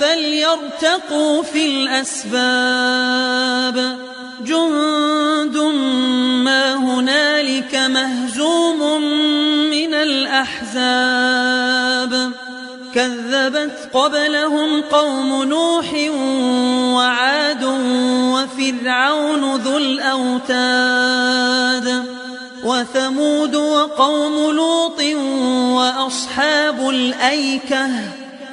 فليرتقوا في الأسباب. جند ما هنالك مهزوم من الأحزاب. كذبت قبلهم قوم نوح وعاد وفرعون ذو الأوتاد. وثمود وقوم لوط وأصحاب الأيكة.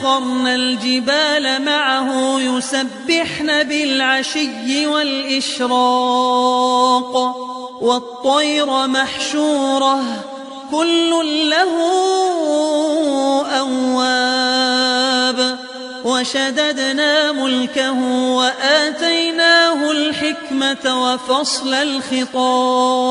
إنا سخرنا الجبال معه يسبحن بالعشي والإشراق والطير محشورة كل له أواب. وشددنا ملكه وآتيناه الحكمة وفصل الخطاب.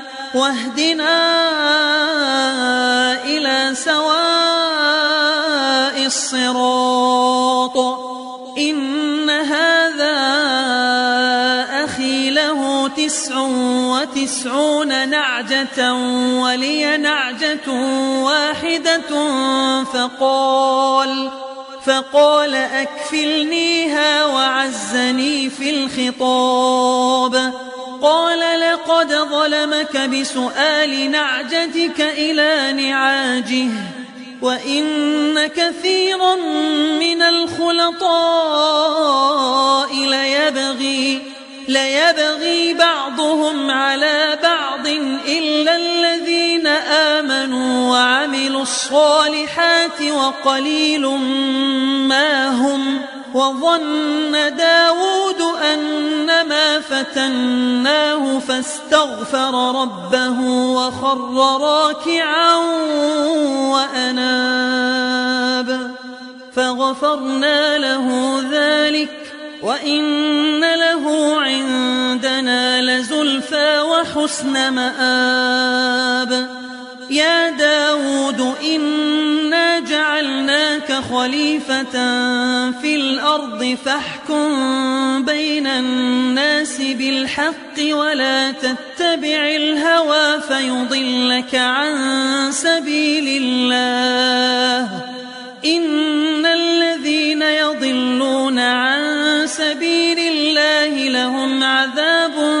واهدنا إلى سواء الصراط. إن هذا أخي له تسع وتسعون نعجة ولي نعجة واحدة فقال فقال أكفلنيها وعزني في الخطاب. قال لقد ظلمك بسؤال نعجتك إلى نعاجه وإن كثيرا من الخلطاء ليبغي ليبغي بعضهم على بعض إلا الذين آمنوا وعملوا الصالحات وقليل ما هم وظن داود أنما فتناه فاستغفر ربه وخر راكعا وأناب فغفرنا له ذلك وإن له عندنا لزلفى وحسن مآب يا داود إنا جعلناك خليفة في الأرض فاحكم بين الناس بالحق ولا تتبع الهوى فيضلك عن سبيل الله. إن الذين يضلون عن سبيل الله لهم عذاب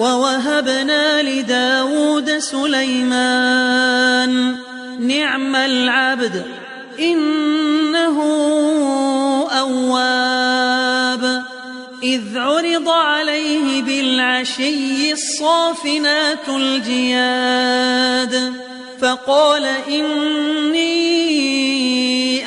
ووهبنا لداود سليمان. نعم العبد إنه أواب. إذ عرض عليه بالعشي الصافنات الجياد فقال إني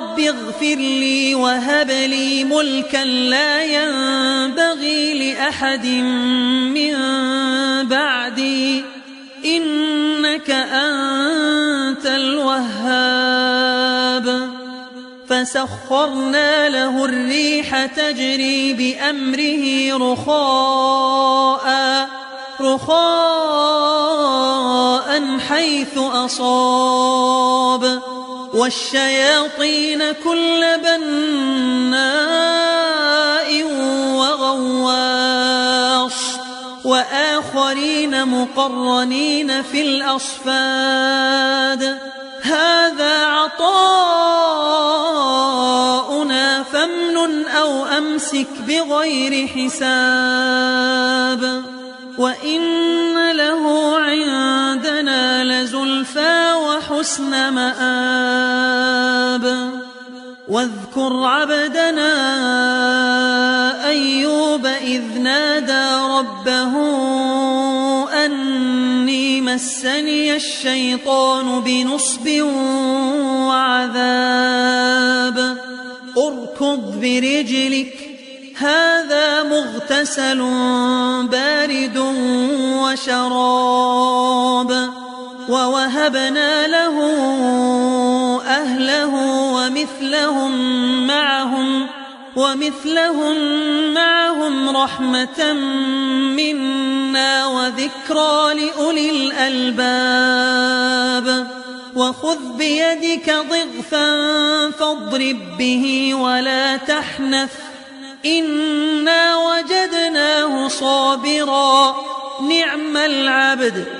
رب اغفر لي وهب لي ملكا لا ينبغي لأحد من بعدي. إنك أنت الوهاب. فسخرنا له الريح تجري بأمره رخاء رخاء حيث أصاب. والشياطين كل بناء وغواص وآخرين مقرنين في الأصفاد هذا عطاؤنا فامنن أو أمسك بغير حساب وإن وحسن مآب. واذكر عبدنا أيوب إذ نادى ربه أني مسني الشيطان بنصب وعذاب. اركض برجلك هذا مغتسل بارد وشراب. ووهبنا له أهله ومثلهم معهم ومثلهم معهم رحمة منا وذكرى لأولي الألباب وخذ بيدك ضغثا فاضرب به ولا تحنث إنا وجدناه صابرا نعم العبد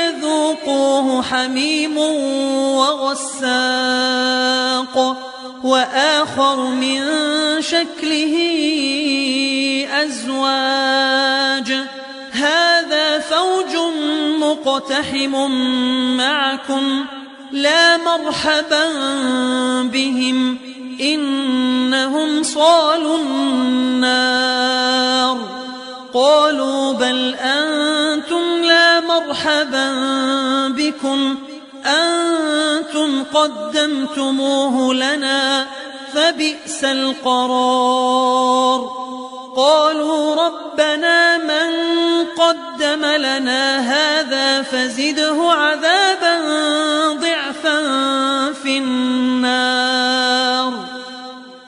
فليذوقوه حميم وغساق وآخر من شكله أزواج هذا فوج مقتحم معكم لا مرحبا بهم إنهم صالوا النار قالوا بل أنتم مرحبا بكم. أنتم قدمتموه لنا فبئس القرار. قالوا ربنا من قدم لنا هذا فزده عذابا ضعفا في النار.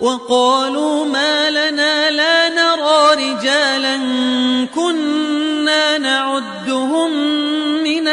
وقالوا ما لنا لا نرى رجالا كنا من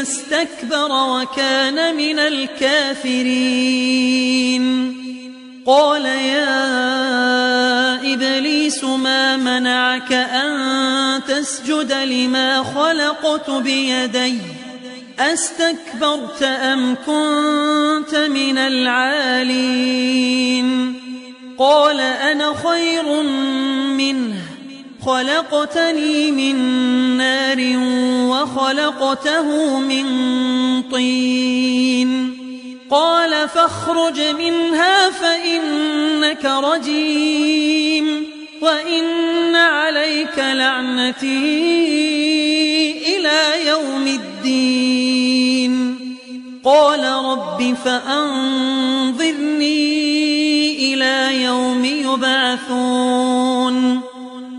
استكبر وكان من الكافرين. قال يا إبليس ما منعك أن تسجد لما خلقت بيدي؟ أستكبرت أم كنت من العالين؟ قال أنا خير منه. خلقتني من نار وخلقته من طين. قال فاخرج منها فإنك رجيم وإن عليك لعنتي إلى يوم الدين. قال رب فأنظرني إلى يوم يبعثون.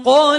قال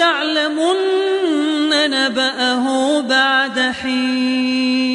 ولتعلمن نبأه بعد حين.